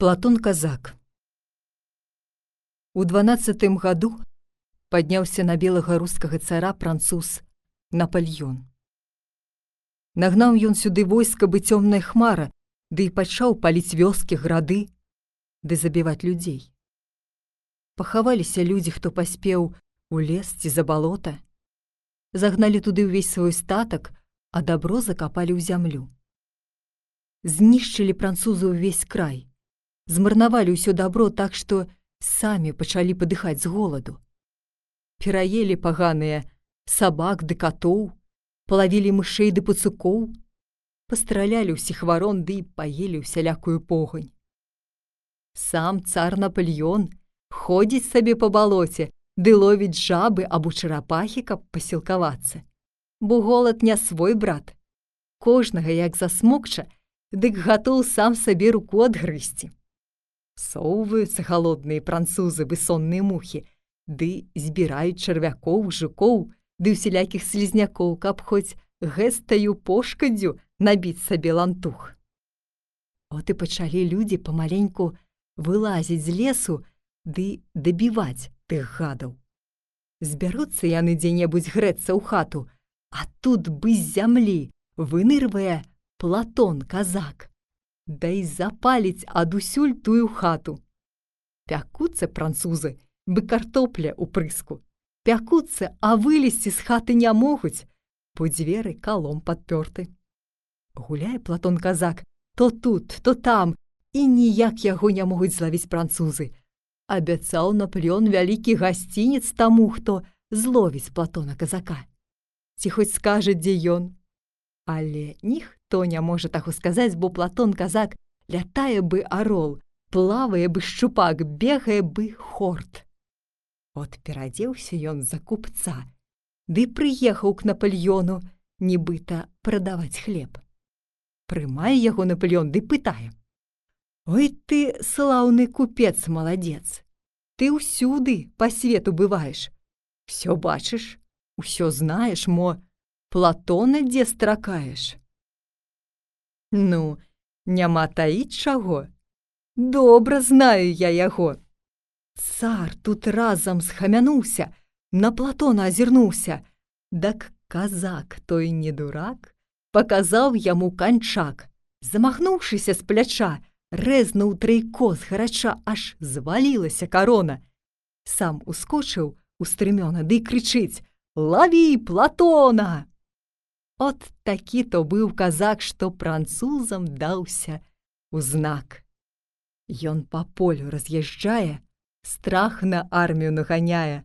Платон казак. У дванаццатым году падняўся на белага рускага цара француз Напальён. Нагнаў ён сюды войска бы цёмная хмара, ды і пачаў паліць вёскі грады, ды забіваць людзей. Пахаваліся людзі, хто паспеў у лес ці за балота, загналі туды ўвесь свой статак, а дабро закапалі ў зямлю. Знішчылі французы ўвесь край змарнавалі ўсё дабро так, што самі пачалі падыхаць з голаду. Пераелі паганыя сабак ды катоў, палавілі мышэй ды пацукоў, пастралялі ўсіх варон ды паелі ўсялякую погань. Сам цар Напальён ходзіць сабе па балоце, ды ловіць жабы або чарапахі, каб пасілкавацца. Бо голад не свой брат. Кожнага, як засмокча, дык гатоў сам сабе руку адгрысці. Соўваюцца халодныя французы высонныя мухі, ды збіраюць чарвякоў, жукоў, ды ўсялякіх слізнякоў, каб хоць гэстаю пошкадзю набіць сабе лантух. От і пачалі людзі памаленьку вылазіць з лесу ды дабіваць тых гадаў. Збяруцца яны дзе-небудзь грэцца ў хату, а тут бы з зямлі вынырвае платон казак да і запаліць адусюль тую хату. Пякуцца французы, бы картопля ў прыску. Пякуцца, а вылезці з хаты не могуць, бо дзверы калом падпёрты. Гуляе платон казак, то тут, то там, і ніяк яго не могуць злавіць французы. Абяцаў наплён вялікі гасцінец таму, хто зловіць платона казака. Ці хоць скажа, дзе ён. Але ніхто Хто не можа таго сказаць, бо платон казак лятае бы арол, плавае бы шчупак, бегае бы хорт. От перадзеўся ён за купца, ды прыехаў к Напальёну, нібыта прадаваць хлеб. Прымае яго Напалён ды пытае: « Ой ты слаўны купец маладзец, Ты ўсюды па свету бываеш. Всё бачыш, усё знаеш, мо платона дзе стракаеш. Ну, няма таіць чаго. Добра знаю я яго. Цар тут разам схамянуўся, на платона азірнуўся. Дак казак той не дурак, паказаў яму канчак, замахнуўшыся з пляча, рэзнуў трайко з гарача, аж звалілася карона. Сам ускочыў у стрымёна ды крычыць: « Лаві платона! От такі то быў казак, што французам даўся у знак. Ён па полю раз'язджае, страх на армію наганяе.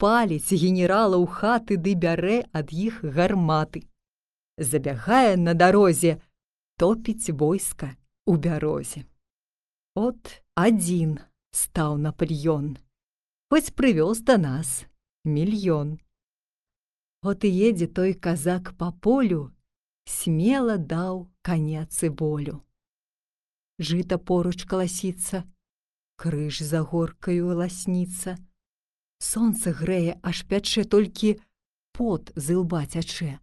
Паліць генерала ў хаты ды бярэ ад іх гарматы. Забягае на дарозе, топіць войска у бярозе. От адзін стаў Напальён, хоць прывёз да нас мільён. От і едзе той казак па полю, смела даў канец і болю. Жыта поруч каласіцца, крыж за горкаю ласніца. Сонца грэе, аж пячэ толькі пот з ілба цячэ.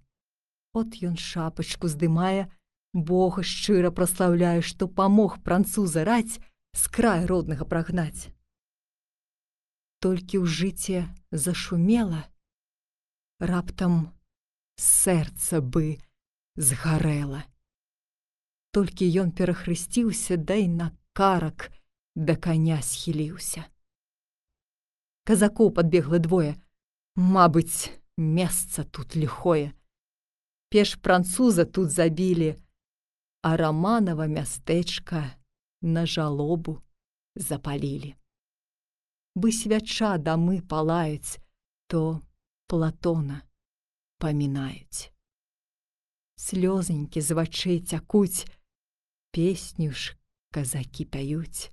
От ён шапачку здымае, Бога шчыра праслаўляе, што памог француза раць з края роднага прагнаць. Толькі ў жыце зашумела, раптам сэрца бы згарэла. Толькі ён перахрысціўся, дай на карак да каня схіліўся. Казакоў падбегла двое, Мабыць, месца тут ліхое. Пеш француза тут забілі, а раманава мястэчка на жалобу запалілі. Бы свяча дамы палаюць, то Платона памінаюць. Слёзенькі з вачэй цякуць, песню ж казакі пяюць,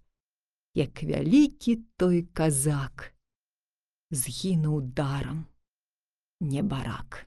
як вялікі той казак, згінуў дарам не барак.